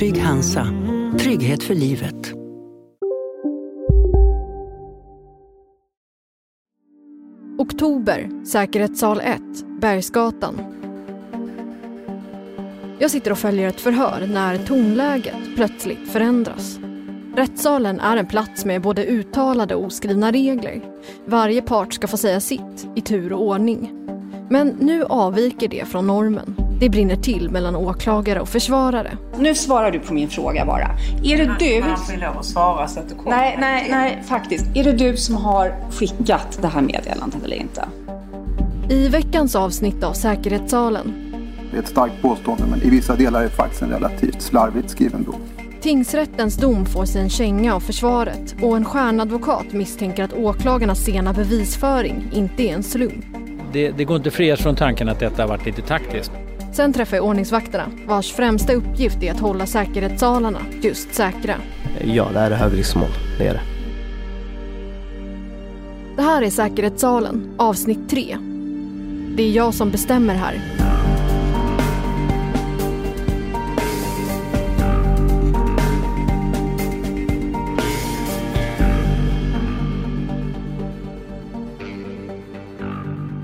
Trygg Hansa. Trygghet för livet. Oktober, säkerhetssal 1, Bergsgatan. Jag sitter och följer ett förhör när tonläget plötsligt förändras. Rättssalen är en plats med både uttalade och oskrivna regler. Varje part ska få säga sitt i tur och ordning. Men nu avviker det från normen. Det brinner till mellan åklagare och försvarare. Nu svarar du på min fråga bara. Är det du... Han får lov att svara så att du kommer Nej, nej, nej, faktiskt. Är det du som har skickat det här meddelandet eller inte? I veckans avsnitt av Säkerhetssalen. Det är ett starkt påstående men i vissa delar är det faktiskt en relativt slarvigt skriven dom. Tingsrättens dom får sig en känga av försvaret och en stjärnadvokat misstänker att åklagarnas sena bevisföring inte är en slump. Det, det går inte frias från tanken att detta har varit lite taktiskt. Sen träffar jag ordningsvakterna vars främsta uppgift är att hålla säkerhetssalarna just säkra. Ja, det här är högriskmål. Det är det. Det här är Säkerhetssalen, avsnitt 3. Det är jag som bestämmer här.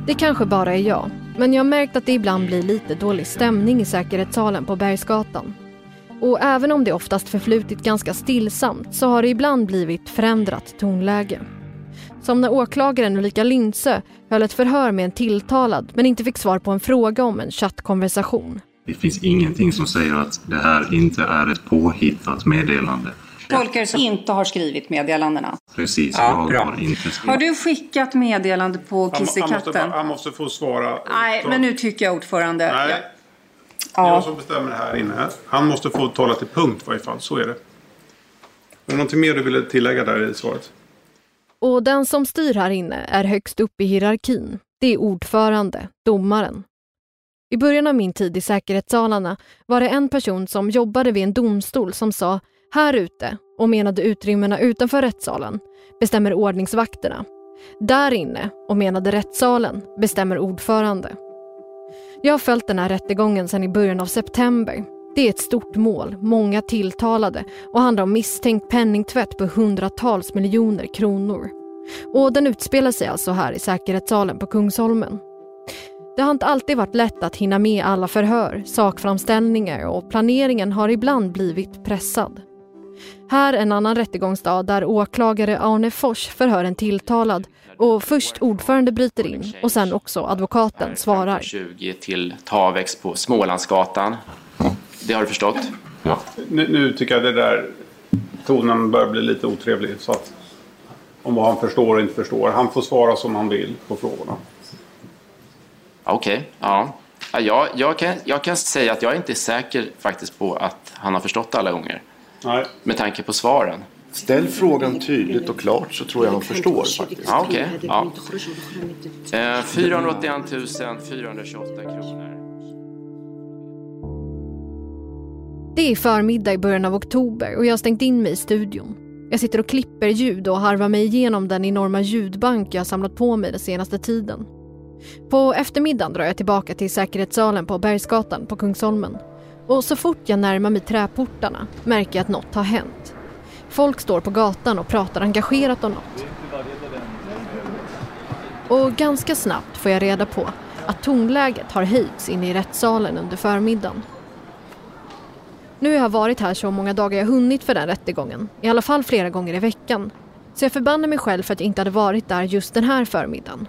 Det kanske bara är jag, men jag har märkt att det ibland blir lite dålig stämning i säkerhetssalen på Bergsgatan. Och även om det oftast förflutit ganska stillsamt så har det ibland blivit förändrat tonläge. Som när åklagaren Ulrika Lindsö höll ett förhör med en tilltalad men inte fick svar på en fråga om en chattkonversation. Det finns ingenting som säger att det här inte är ett påhittat meddelande. Tolkare som inte har skrivit meddelandena. Precis, Ja, jag har inte skrivit. Har du skickat meddelande på Han, han, måste, kissekatten? han måste få svara. Nej, men nu tycker jag ordförande. Nej. Ja. Det är Ja. jag som bestämmer det här inne. Han måste få tala till punkt i varje fall. Så är det. Är det någonting mer du ville tillägga där i svaret? Och den som styr här inne är högst upp i hierarkin. Det är ordförande, domaren. I början av min tid i säkerhetssalarna var det en person som jobbade vid en domstol som sa här ute och menade utrymmena utanför rättssalen bestämmer ordningsvakterna. Där inne och menade rättssalen bestämmer ordförande. Jag har följt den här rättegången sedan i början av september. Det är ett stort mål, många tilltalade och handlar om misstänkt penningtvätt på hundratals miljoner kronor. Och den utspelar sig alltså här i säkerhetssalen på Kungsholmen. Det har inte alltid varit lätt att hinna med alla förhör, sakframställningar och planeringen har ibland blivit pressad. Här en annan rättegångsdag där åklagare Arne Fors förhör en tilltalad och först ordförande bryter in och sen också advokaten svarar. 20 till Tavex på Smålandsgatan. Det har du förstått? Nu, nu tycker jag det där tonen börjar bli lite otrevlig. Så att, om vad han förstår och inte förstår. Han får svara som han vill på frågorna. Okej, ja. ja jag, jag, kan, jag kan säga att jag inte är säker faktiskt på att han har förstått alla gånger. Nej. Med tanke på svaren. Ställ frågan tydligt och klart så tror jag han förstår faktiskt. Ja, okej. Ja. Eh, 481 428 kronor. Det är förmiddag i början av oktober och jag har stängt in mig i studion. Jag sitter och klipper ljud och harvar mig igenom den enorma ljudbank jag har samlat på mig den senaste tiden. På eftermiddagen drar jag tillbaka till säkerhetssalen på Bergsgatan på Kungsholmen. Och så fort jag närmar mig träportarna märker jag att något har hänt. Folk står på gatan och pratar engagerat om något. Och ganska snabbt får jag reda på att tonläget har höjts inne i rättssalen under förmiddagen. Nu har jag varit här så många dagar jag hunnit för den rättegången, i alla fall flera gånger i veckan. Så jag förbannar mig själv för att jag inte hade varit där just den här förmiddagen.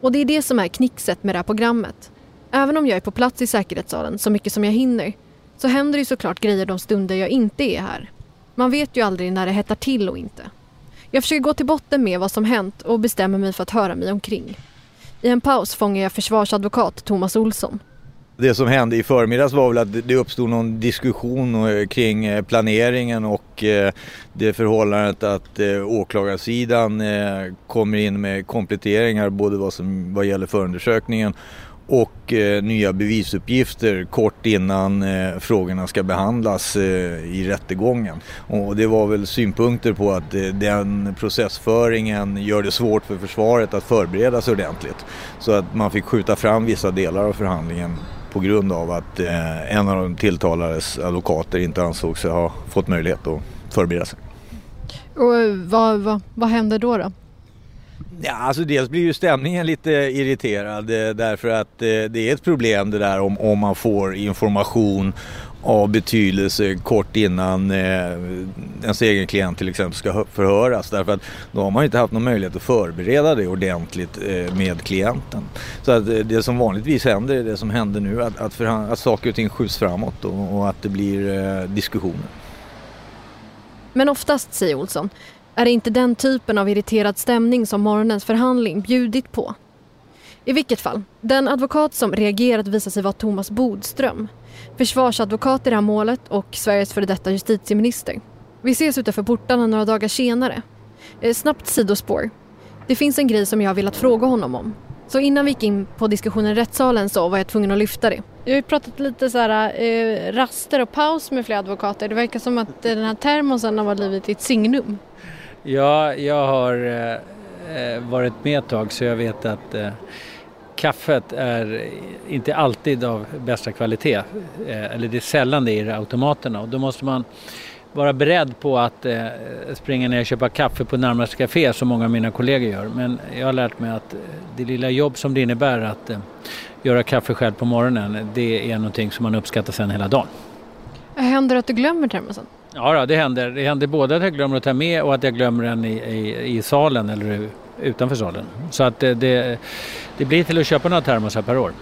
Och det är det som är knixet med det här programmet. Även om jag är på plats i säkerhetssalen så mycket som jag hinner så händer det såklart grejer de stunder jag inte är här. Man vet ju aldrig när det hettar till och inte. Jag försöker gå till botten med vad som hänt och bestämmer mig för att höra mig omkring. I en paus fångar jag försvarsadvokat Thomas Olsson. Det som hände i förmiddags var väl att det uppstod någon diskussion eh, kring eh, planeringen och eh, det förhållandet att åklagarsidan kommer in med kompletteringar både vad, som, vad gäller förundersökningen och eh, nya bevisuppgifter kort innan eh, frågorna ska behandlas eh, i rättegången. Och det var väl synpunkter på att eh, den processföringen gör det svårt för försvaret att förbereda sig ordentligt. Så att man fick skjuta fram vissa delar av förhandlingen på grund av att eh, en av de tilltalades advokater inte ansåg sig ha fått möjlighet att förbereda sig. Och eh, vad, vad, vad hände då? då? Ja, alltså dels blir ju stämningen lite irriterad eh, därför att eh, det är ett problem det där om, om man får information av betydelse kort innan eh, ens egen klient till exempel ska förhöras. Därför att då har man inte haft någon möjlighet att förbereda det ordentligt eh, med klienten. Så att eh, det som vanligtvis händer är det som händer nu, att, att, att saker och ting skjuts framåt och, och att det blir eh, diskussioner. Men oftast, säger Olsson, är det inte den typen av irriterad stämning som morgonens förhandling bjudit på. I vilket fall, den advokat som reagerat visar sig vara Thomas Bodström. Försvarsadvokat i det här målet och Sveriges före detta justitieminister. Vi ses utanför portarna några dagar senare. Eh, snabbt sidospår. Det finns en grej som jag har velat fråga honom om. Så innan vi gick in på diskussionen i rättssalen så var jag tvungen att lyfta det. Jag har ju pratat lite så här, eh, raster och paus med flera advokater. Det verkar som att eh, den här termosen har blivit ett signum. Ja, jag har eh, eh, varit med ett tag så jag vet att eh, kaffet är inte alltid av bästa kvalitet. Eh, eller det är sällan det är i automaterna och då måste man vara beredd på att eh, springa ner och köpa kaffe på närmaste café som många av mina kollegor gör. Men jag har lärt mig att eh, det lilla jobb som det innebär att eh, göra kaffe själv på morgonen det är någonting som man uppskattar sen hela dagen. Händer det att du glömmer termosen? Ja, det händer. Det händer både att jag glömmer att ta med och att jag glömmer den i, i, i salen eller utanför salen. Så att det, det, det blir till att köpa några termosar per år.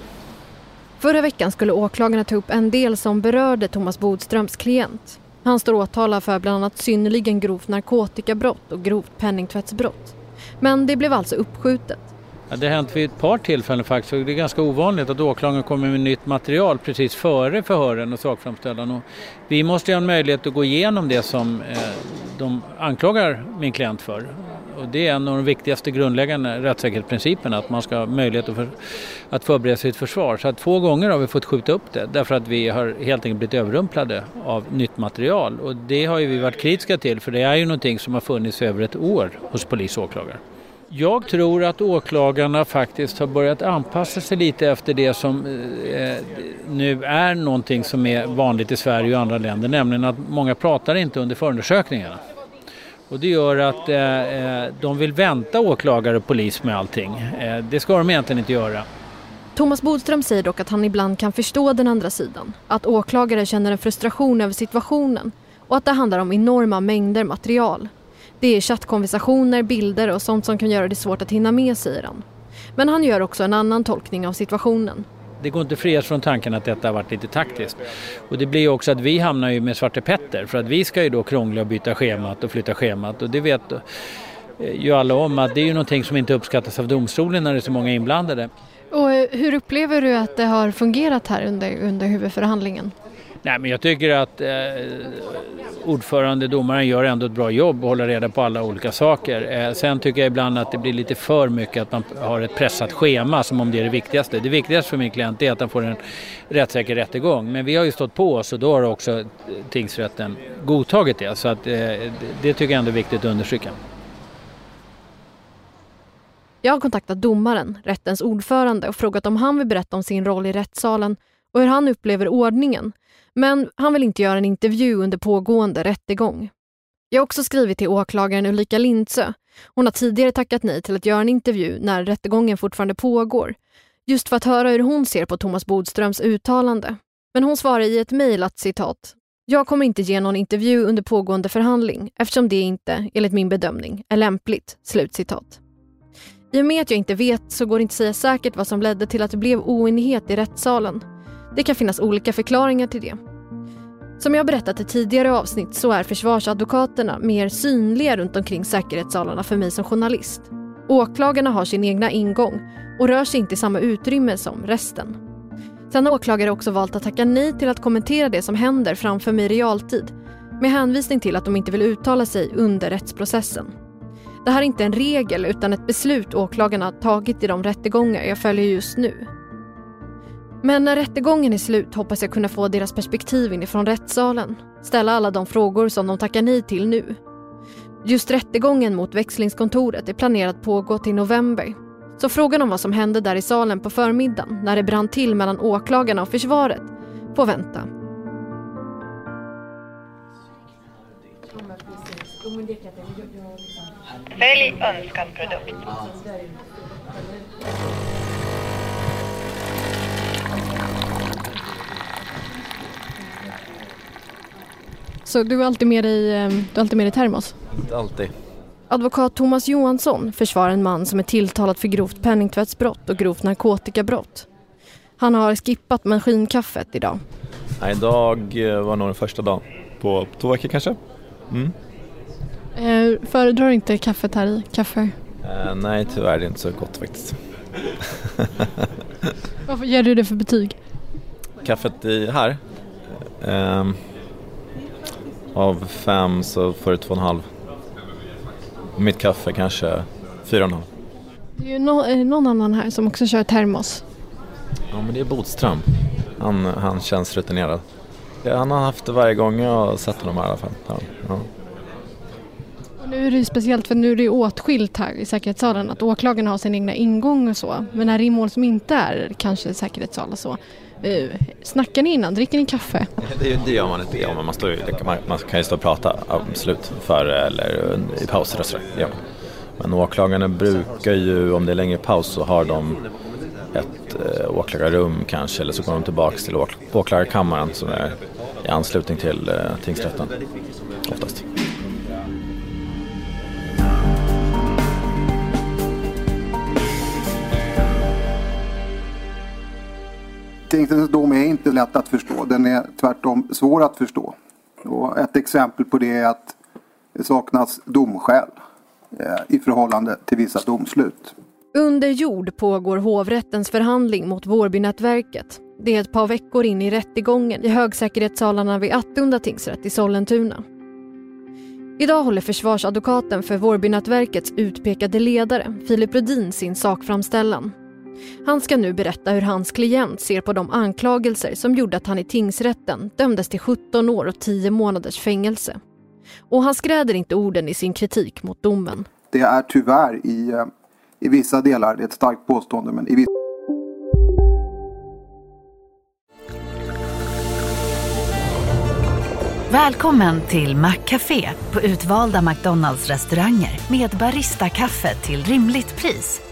Förra veckan skulle åklagarna ta upp en del som berörde Thomas Bodströms klient. Han står åtalad för bland annat synnerligen grovt narkotikabrott och grovt penningtvättsbrott. Men det blev alltså uppskjutet. Ja, det har hänt vid ett par tillfällen faktiskt. Det är ganska ovanligt att åklagaren kommer med nytt material precis före förhören och sakframställan. Och vi måste ha en möjlighet att gå igenom det som eh, de anklagar min klient för. Och det är en av de viktigaste grundläggande rättssäkerhetsprinciperna att man ska ha möjlighet att, för, att förbereda sitt försvar. Så att två gånger har vi fått skjuta upp det därför att vi har helt enkelt blivit överrumplade av nytt material. Och det har ju vi varit kritiska till för det är ju någonting som har funnits över ett år hos polis och åklagare. Jag tror att åklagarna faktiskt har börjat anpassa sig lite efter det som eh, nu är någonting som är vanligt i Sverige och andra länder, nämligen att många pratar inte under förundersökningarna. Och det gör att eh, eh, de vill vänta åklagare och polis med allting. Eh, det ska de egentligen inte göra. Thomas Bodström säger dock att han ibland kan förstå den andra sidan. Att åklagare känner en frustration över situationen och att det handlar om enorma mängder material det är chattkonversationer, bilder och sånt som kan göra det svårt att hinna med, säger han. Men han gör också en annan tolkning av situationen. Det går inte frias från tanken att detta har varit lite taktiskt. Och det blir också att vi hamnar ju med Svarte Petter för att vi ska ju då krångla och byta schemat och flytta schemat och det vet ju alla om att det är ju någonting som inte uppskattas av domstolen när det är så många inblandade. Och eh, hur upplever du att det har fungerat här under, under huvudförhandlingen? Nej, men jag tycker att eh, ordförande, domaren gör ändå ett bra jobb och håller reda på alla olika saker. Eh, sen tycker jag ibland att det blir lite för mycket att man har ett pressat schema som om det är det viktigaste. Det viktigaste för min klient är att han får en rättssäker rättegång. Men vi har ju stått på oss och då har också tingsrätten godtagit det. Så att, eh, det tycker jag ändå är viktigt att understryka. Jag har kontaktat domaren, rättens ordförande och frågat om han vill berätta om sin roll i rättssalen och hur han upplever ordningen men han vill inte göra en intervju under pågående rättegång. Jag har också skrivit till åklagaren Ulrika Lindsö. Hon har tidigare tackat nej till att göra en intervju när rättegången fortfarande pågår. Just för att höra hur hon ser på Thomas Bodströms uttalande. Men hon svarar i ett mejl att citat jag kommer inte ge någon intervju under pågående förhandling eftersom det inte, enligt min bedömning, är lämpligt. Slutcitat. I och med att jag inte vet så går det inte att säga säkert vad som ledde till att det blev oenighet i rättssalen. Det kan finnas olika förklaringar till det. Som jag berättat i tidigare avsnitt så är försvarsadvokaterna mer synliga runt omkring säkerhetssalarna för mig som journalist. Åklagarna har sin egna ingång och rör sig inte i samma utrymme som resten. Sen har åklagare också valt att tacka nej till att kommentera det som händer framför mig i realtid med hänvisning till att de inte vill uttala sig under rättsprocessen. Det här är inte en regel utan ett beslut åklagarna tagit i de rättegångar jag följer just nu. Men när rättegången är slut hoppas jag kunna få deras perspektiv inifrån rättssalen. Ställa alla de frågor som de tackar nej till nu. Just rättegången mot växlingskontoret är planerad att pågå till november. Så frågan om vad som hände där i salen på förmiddagen när det brann till mellan åklagarna och försvaret får vänta. Välj önskad produkt. Så du har alltid med dig, eh, du alltid med dig termos? Inte alltid. Advokat Thomas Johansson försvarar en man som är tilltalad för grovt penningtvättsbrott och grovt narkotikabrott. Han har skippat maskinkaffet idag. Nej, idag eh, var nog den första dagen på två veckor kanske. Mm. Eh, föredrar inte kaffet här i? Kaffe? Eh, nej, tyvärr det är inte så gott faktiskt. Vad ger du det för betyg? Kaffet i här? Eh, av fem så får det två och en halv. Mitt kaffe kanske fyra och en halv. Det är ju no är det någon annan här som också kör termos. Ja men det är Bodström. Han, han känns rutinerad. Han har haft det varje gång jag har sett honom här i alla fall. Ja. Och nu är det ju speciellt för nu är det ju åtskilt här i säkerhetssalen att åklagarna har sin egna ingång och så. Men här i mål som inte är kanske säkerhetssal och så. Eh, snackar ni innan? Dricker ni kaffe? Det, det gör man inte, ja, men man, står ju, man, man kan ju stå och prata absolut före eller i pauser och sådär. Ja. Men åklagarna brukar ju, om det är längre paus så har de ett eh, åklagarrum kanske eller så går de tillbaka till åk åklagarkammaren som är i anslutning till eh, tingsrätten oftast. Tingsrättens dom är inte lätt att förstå. Den är tvärtom svår att förstå. Och ett exempel på det är att det saknas domskäl eh, i förhållande till vissa domslut. Under jord pågår hovrättens förhandling mot Vårbynätverket. Det är ett par veckor in i rättegången i högsäkerhetssalarna vid Attunda tingsrätt i Sollentuna. Idag håller försvarsadvokaten för Vårbynätverkets utpekade ledare, Filip Rudin, sin sakframställan. Han ska nu berätta hur hans klient ser på de anklagelser som gjorde att han i tingsrätten dömdes till 17 år och 10 månaders fängelse. Och han skräder inte orden i sin kritik mot domen. Det är tyvärr i, eh, i vissa delar, det är ett starkt påstående, men i vissa Välkommen till Maccafé på utvalda McDonalds restauranger med Baristakaffe till rimligt pris.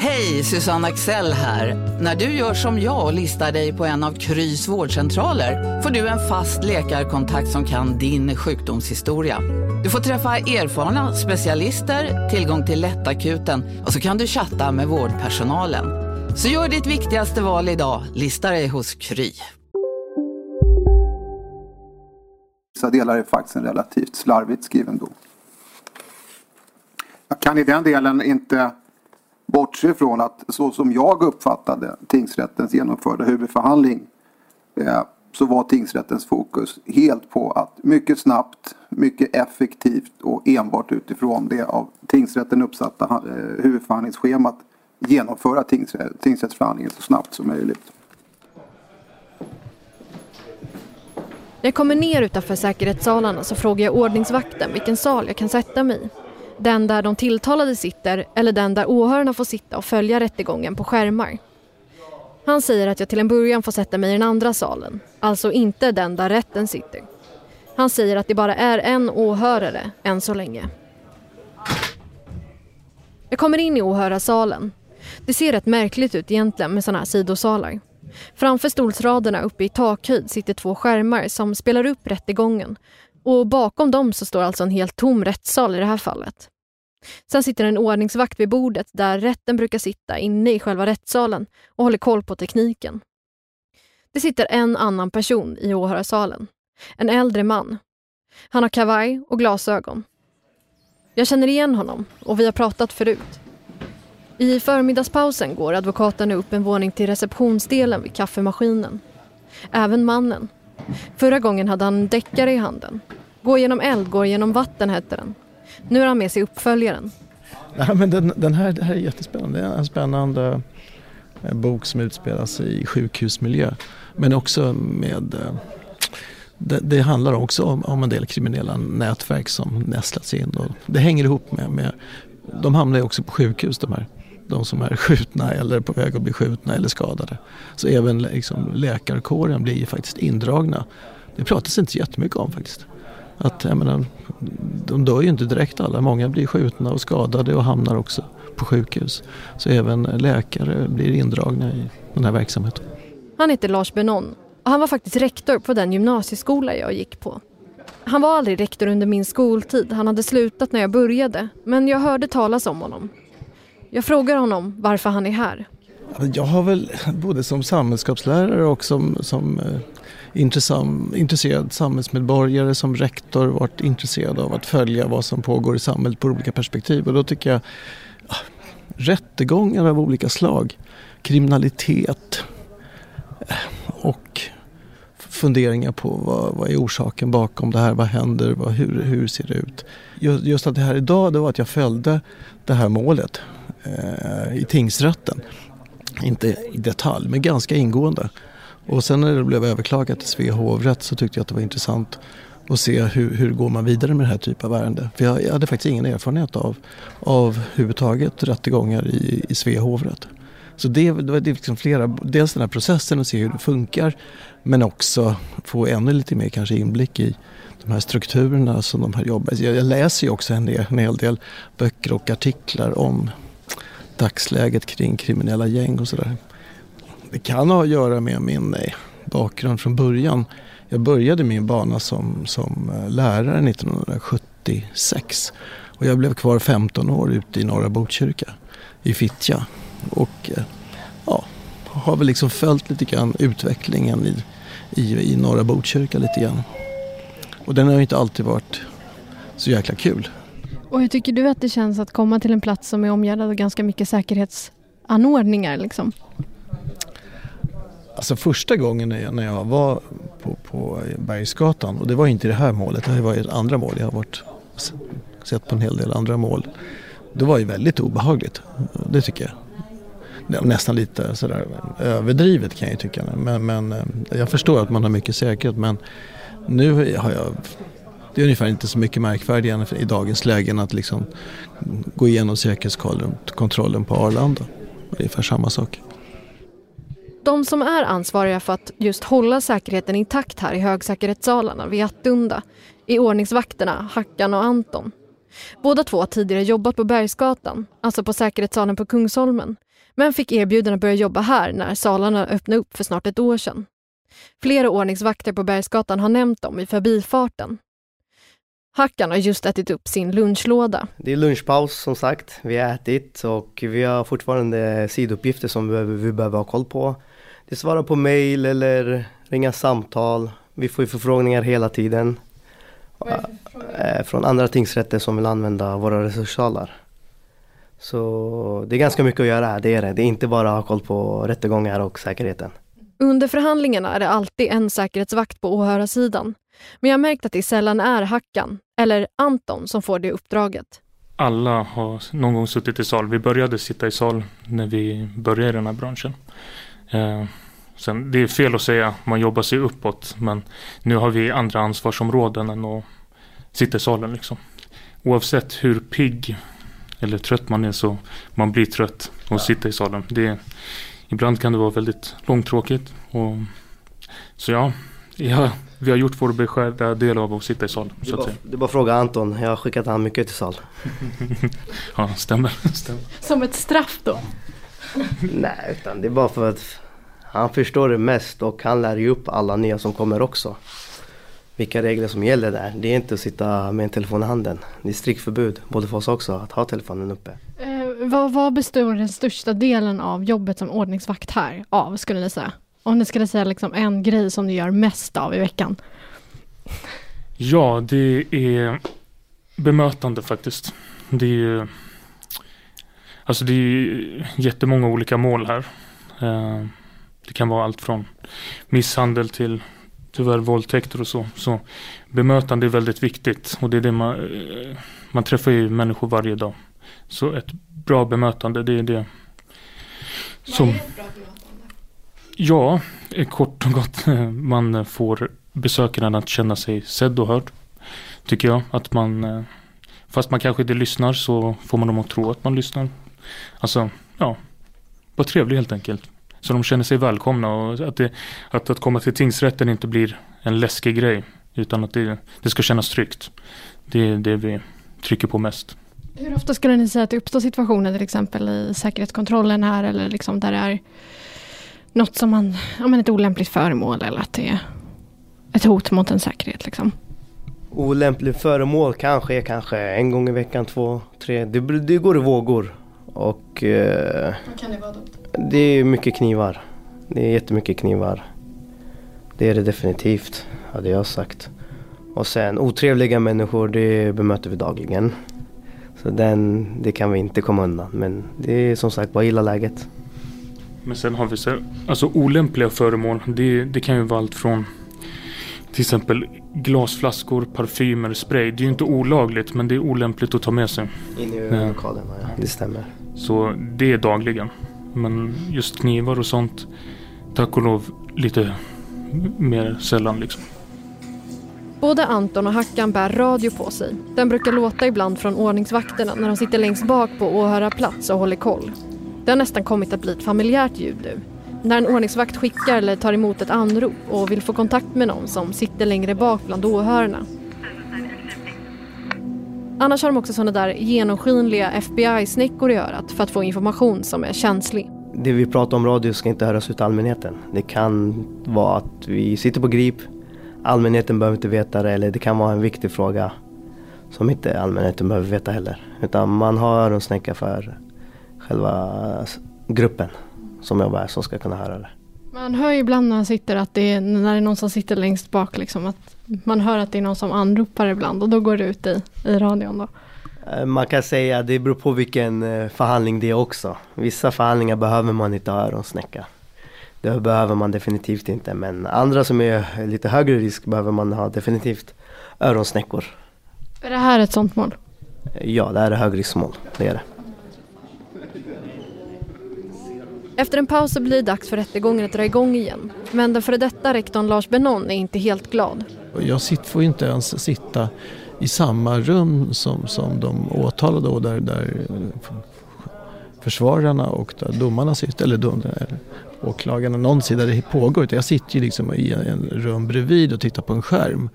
Hej, Susanne Axel här. När du gör som jag och listar dig på en av Krys vårdcentraler får du en fast läkarkontakt som kan din sjukdomshistoria. Du får träffa erfarna specialister, tillgång till lättakuten och så kan du chatta med vårdpersonalen. Så gör ditt viktigaste val idag, lista dig hos Kry. vissa delar är faktiskt en relativt slarvigt skriven dom. Jag kan i den delen inte bortse från att så som jag uppfattade tingsrättens genomförda huvudförhandling eh, så var tingsrättens fokus helt på att mycket snabbt, mycket effektivt och enbart utifrån det av tingsrätten uppsatta eh, huvudförhandlingsschemat genomföra tingsrätt, tingsrättsförhandlingen så snabbt som möjligt. När jag kommer ner utanför säkerhetssalarna så frågar jag ordningsvakten vilken sal jag kan sätta mig i. Den där de tilltalade sitter eller den där åhörarna får sitta och följa rättegången på skärmar. Han säger att jag till en början får sätta mig i den andra salen, alltså inte den där rätten sitter. Han säger att det bara är en åhörare än så länge. Jag kommer in i åhörarsalen. Det ser rätt märkligt ut egentligen med sådana här sidosalar. Framför stolsraderna uppe i takhöjd sitter två skärmar som spelar upp rättegången och bakom dem så står alltså en helt tom rättssal i det här fallet. Sen sitter en ordningsvakt vid bordet där rätten brukar sitta inne i själva rättssalen och håller koll på tekniken. Det sitter en annan person i åhörarsalen. En äldre man. Han har kavaj och glasögon. Jag känner igen honom och vi har pratat förut. I förmiddagspausen går advokaten upp en våning till receptionsdelen vid kaffemaskinen. Även mannen. Förra gången hade han en deckare i handen. Gå genom eld, går genom vatten hette den. Nu har han med sig uppföljaren. Ja, men den, den här, det här är jättespännande. Det är en spännande eh, bok som utspelar sig i sjukhusmiljö. Men också med eh, det, det, handlar också om, om, en del kriminella nätverk som nästlats in. Och det hänger ihop med, med de hamnar ju också på sjukhus de här. De som är skjutna eller på väg att bli skjutna eller skadade. Så även liksom, läkarkåren blir ju faktiskt indragna. Det pratas inte jättemycket om faktiskt. Att, jag menar, de dör ju inte direkt alla. Många blir skjutna och skadade och hamnar också på sjukhus. Så även läkare blir indragna i den här verksamheten. Han heter Lars Benon och han var faktiskt rektor på den gymnasieskola jag gick på. Han var aldrig rektor under min skoltid, han hade slutat när jag började. Men jag hörde talas om honom. Jag frågar honom varför han är här. Jag har väl både som samhällskapslärare och som, som eh, intresserad samhällsmedborgare, som rektor varit intresserad av att följa vad som pågår i samhället på olika perspektiv. Och då tycker jag rättegångar av olika slag, kriminalitet eh, och funderingar på vad, vad är orsaken bakom det här, vad händer, vad, hur, hur ser det ut? Just att det här idag, det var att jag följde det här målet Eh, i tingsrätten. Inte i detalj, men ganska ingående. Och sen när det blev överklagat till Svea hovrätt så tyckte jag att det var intressant att se hur, hur går man vidare med den här typen av ärende. För jag, jag hade faktiskt ingen erfarenhet av, av huvudtaget rättegångar i, i Svea hovrätt. Så det, det var liksom flera, dels den här processen och se hur det funkar men också få ännu lite mer kanske inblick i de här strukturerna som de här jobbar jag, jag läser ju också en, del, en hel del böcker och artiklar om dagsläget kring kriminella gäng och sådär. Det kan ha att göra med min bakgrund från början. Jag började min bana som, som eh, lärare 1976 och jag blev kvar 15 år ute i norra Botkyrka i Fittja. Och eh, ja, har väl liksom följt lite grann utvecklingen i, i, i norra Botkyrka lite grann. Och den har ju inte alltid varit så jäkla kul. Och hur tycker du att det känns att komma till en plats som är omgärdad av ganska mycket säkerhetsanordningar? Liksom? Alltså första gången när jag, var på, på Bergsgatan och det var inte det här målet, det var ett andra mål. Jag har varit, sett på en hel del andra mål. Det var ju väldigt obehagligt, det tycker jag. Nästan lite sådär överdrivet kan jag ju tycka. Men, men eh, jag förstår att man har mycket säkerhet men nu har jag det är ungefär inte så mycket märkvärdigare i dagens läge än att liksom gå igenom säkerhetskontrollen på Arlanda. Det är ungefär samma sak. De som är ansvariga för att just hålla säkerheten intakt här i högsäkerhetssalarna vid Attunda är ordningsvakterna Hackan och Anton. Båda två har tidigare jobbat på Bergsgatan, alltså på säkerhetssalen på Kungsholmen, men fick erbjudande att börja jobba här när salarna öppnade upp för snart ett år sedan. Flera ordningsvakter på Bergsgatan har nämnt dem i förbifarten. Hackan har just ätit upp sin lunchlåda. Det är lunchpaus som sagt. Vi har ätit och vi har fortfarande sidouppgifter som vi behöver, vi behöver ha koll på. Det svarar på mail eller ringa samtal. Vi får ju förfrågningar hela tiden. Äh, från andra tingsrätter som vill använda våra resurssalar. Så det är ganska mycket att göra här, det är det. Det är inte bara att ha koll på rättegångar och säkerheten. Under förhandlingarna är det alltid en säkerhetsvakt på åhörarsidan. Men jag har märkt att det sällan är Hackan, eller Anton, som får det uppdraget. Alla har någon gång suttit i sal. Vi började sitta i sal när vi började i den här branschen. Eh, sen, det är fel att säga att man jobbar sig uppåt, men nu har vi andra ansvarsområden än att sitta i salen. Liksom. Oavsett hur pigg eller trött man är så man blir trött och sitter i salen. Det är ibland kan det vara väldigt långtråkigt. Och, så ja, ja, vi har gjort vår beskärda del av att sitta i sal. Det är, bara, bara fråga Anton, jag har skickat han mycket till sal. ja, stämmer, stämmer. Som ett straff då? Nej, utan det är bara för att han förstår det mest och han lär ju upp alla nya som kommer också. Vilka regler som gäller där. Det är inte att sitta med en telefon i handen. Det är strikt förbud, både för oss också, att ha telefonen uppe. Eh, vad, vad består den största delen av jobbet som ordningsvakt här av, skulle ni säga? Om ni skulle säga liksom en grej som ni gör mest av i veckan? Ja, det är bemötande faktiskt. Det är ju Alltså det är jättemånga olika mål här. Eh, det kan vara allt från misshandel till tyvärr våldtäkter och så. Så bemötande är väldigt viktigt och det är det man, eh, man träffar ju människor varje dag. Så ett bra bemötande, det är det som... Vad är ett bra bemötande? Ja, kort och gott. Man får besökaren att känna sig sedd och hörd. Tycker jag. Att man, fast man kanske inte lyssnar så får man dem att tro att man lyssnar. Alltså, ja, var trevlig helt enkelt. Så de känner sig välkomna och att, det, att, att komma till tingsrätten inte blir en läskig grej. Utan att det, det ska kännas tryggt. Det är det vi trycker på mest. Hur ofta skulle ni säga att det uppstår situationer till exempel i säkerhetskontrollen här eller liksom där det är något som man, ja men ett olämpligt föremål eller att det är ett hot mot en säkerhet liksom? Olämpligt föremål kanske är kanske en gång i veckan, två, tre. Det, det går i vågor. Och... Eh, Vad kan det vara då? Det är mycket knivar. Det är jättemycket knivar. Det är det definitivt, hade jag sagt. Och sen otrevliga människor, det bemöter vi dagligen. Så den, det kan vi inte komma undan. Men det är som sagt bara gilla läget. Men sen har vi så alltså olämpliga föremål. Det, det kan ju vara allt från till exempel glasflaskor, parfymer, spray. Det är ju inte olagligt men det är olämpligt att ta med sig. In i lokalen, ja. Det stämmer. Så det är dagligen. Men just knivar och sånt, tack och lov lite mer sällan liksom. Både Anton och Hackan bär radio på sig. Den brukar låta ibland från ordningsvakterna när de sitter längst bak på åhörarplats och håller koll. Det har nästan kommit att bli ett familjärt ljud nu. När en ordningsvakt skickar eller tar emot ett anrop och vill få kontakt med någon som sitter längre bak bland åhörarna. Annars har de också sådana där genomskinliga FBI-snäckor i örat för att få information som är känslig. Det vi pratar om radio ska inte höras ut allmänheten. Det kan vara att vi sitter på grip, allmänheten behöver inte veta det eller det kan vara en viktig fråga som inte allmänheten behöver veta heller. Utan man har öronsnäcka för själva gruppen som jobbar som ska kunna höra det. Man hör ju ibland när man sitter att det är, när det är någon som sitter längst bak liksom att man hör att det är någon som anropar ibland och då går det ut i, i radion då. Eh, man kan säga att det beror på vilken eh, förhandling det är också. Vissa förhandlingar behöver man inte ha öronsnäcka. Det behöver man definitivt inte men andra som är lite högre risk behöver man ha definitivt öronsnäckor. Är det här ett sånt mål? Ja, det här är högriskmål. Det är det. Efter en paus så blir det dags för rättegången att dra igång igen. Men den före detta rektorn Lars Benon är inte helt glad. Jag får inte ens sitta i samma rum som, som de åtalade och där, där försvararna och där domarna sitter, eller, dom, åklagarna, någon sida det pågår. Jag sitter ju liksom i en rum bredvid och tittar på en skärm.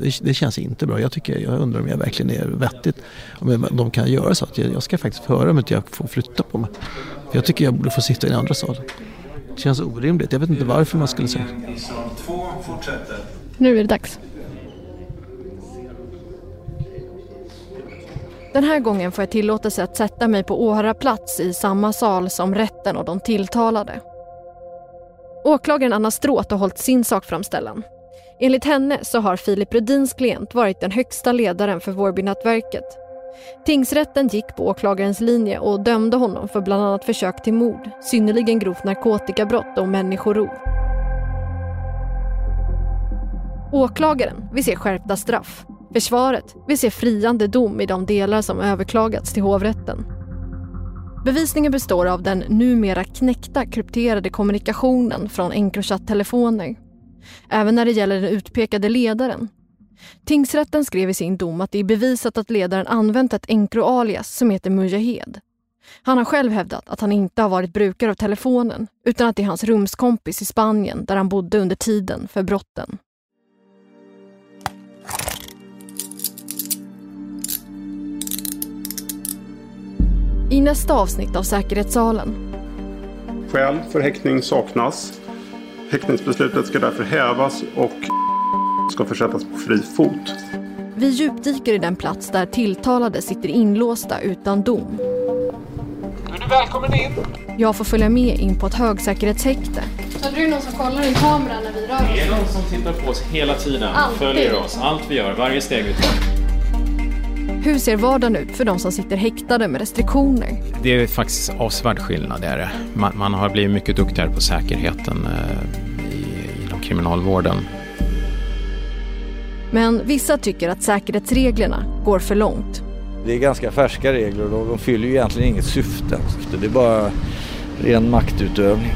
Det, det, känns inte bra. Jag, tycker, jag undrar om jag verkligen är vettigt. Om de kan göra så att jag, jag ska faktiskt höra om inte jag får flytta på mig. Jag tycker jag borde få sitta i den andra salen. Det känns orimligt. Jag vet inte varför man skulle säga. Nu är det dags. Den här gången får jag tillåtelse att sätta mig på åhörarplats i samma sal som rätten och de tilltalade. Åklagaren Anna Stråth har hållit sin sakframställan. Enligt henne så har Filip Rudins klient varit den högsta ledaren för Vårbynätverket Tingsrätten gick på åklagarens linje och dömde honom för bland annat försök till mord, synnerligen grovt narkotikabrott och människorov. Åklagaren vill se skärpta straff. Försvaret vill se friande dom i de delar som överklagats till hovrätten. Bevisningen består av den numera knäckta krypterade kommunikationen från Encrochat-telefoner. Även när det gäller den utpekade ledaren Tingsrätten skrev i sin dom att det är bevisat att ledaren använt ett encro-alias som heter Mujahed. Han har själv hävdat att han inte har varit brukare av telefonen utan att det är hans rumskompis i Spanien där han bodde under tiden för brotten. I nästa avsnitt av Säkerhetssalen. Skäl för häktning saknas. Häktningsbeslutet ska därför hävas och ska försättas på fri fot. Vi djupdyker i den plats där tilltalade sitter inlåsta utan dom. Är du välkommen in? Jag får följa med in på ett högsäkerhetshäkte. Så det är någon som kollar i kameran när vi rör oss? Det är någon som tittar på oss hela tiden. Alltid. Följer oss. Allt vi gör, varje steg vi tar. Hur ser vardagen ut för de som sitter häktade med restriktioner? Det är faktiskt avsevärd skillnad. Är det. Man, man har blivit mycket duktigare på säkerheten eh, i, inom kriminalvården. Men vissa tycker att säkerhetsreglerna går för långt. Det är ganska färska regler och de fyller ju egentligen inget syfte. Det är bara ren maktutövning.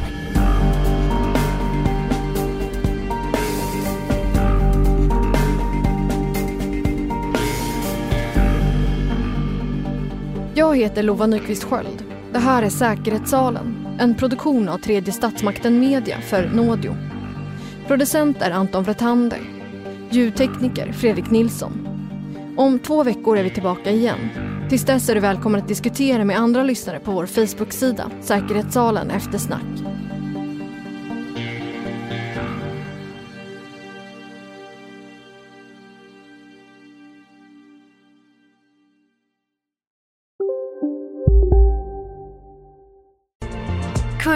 Jag heter Lova Nyqvist Sköld. Det här är Säkerhetssalen, en produktion av tredje statsmakten Media för Nådio. Producent är Anton Vretander. Ljudtekniker Fredrik Nilsson. Om två veckor är vi tillbaka igen. Tills dess är du välkommen att diskutera med andra lyssnare på vår Facebook-sida Säkerhetssalen eftersnack.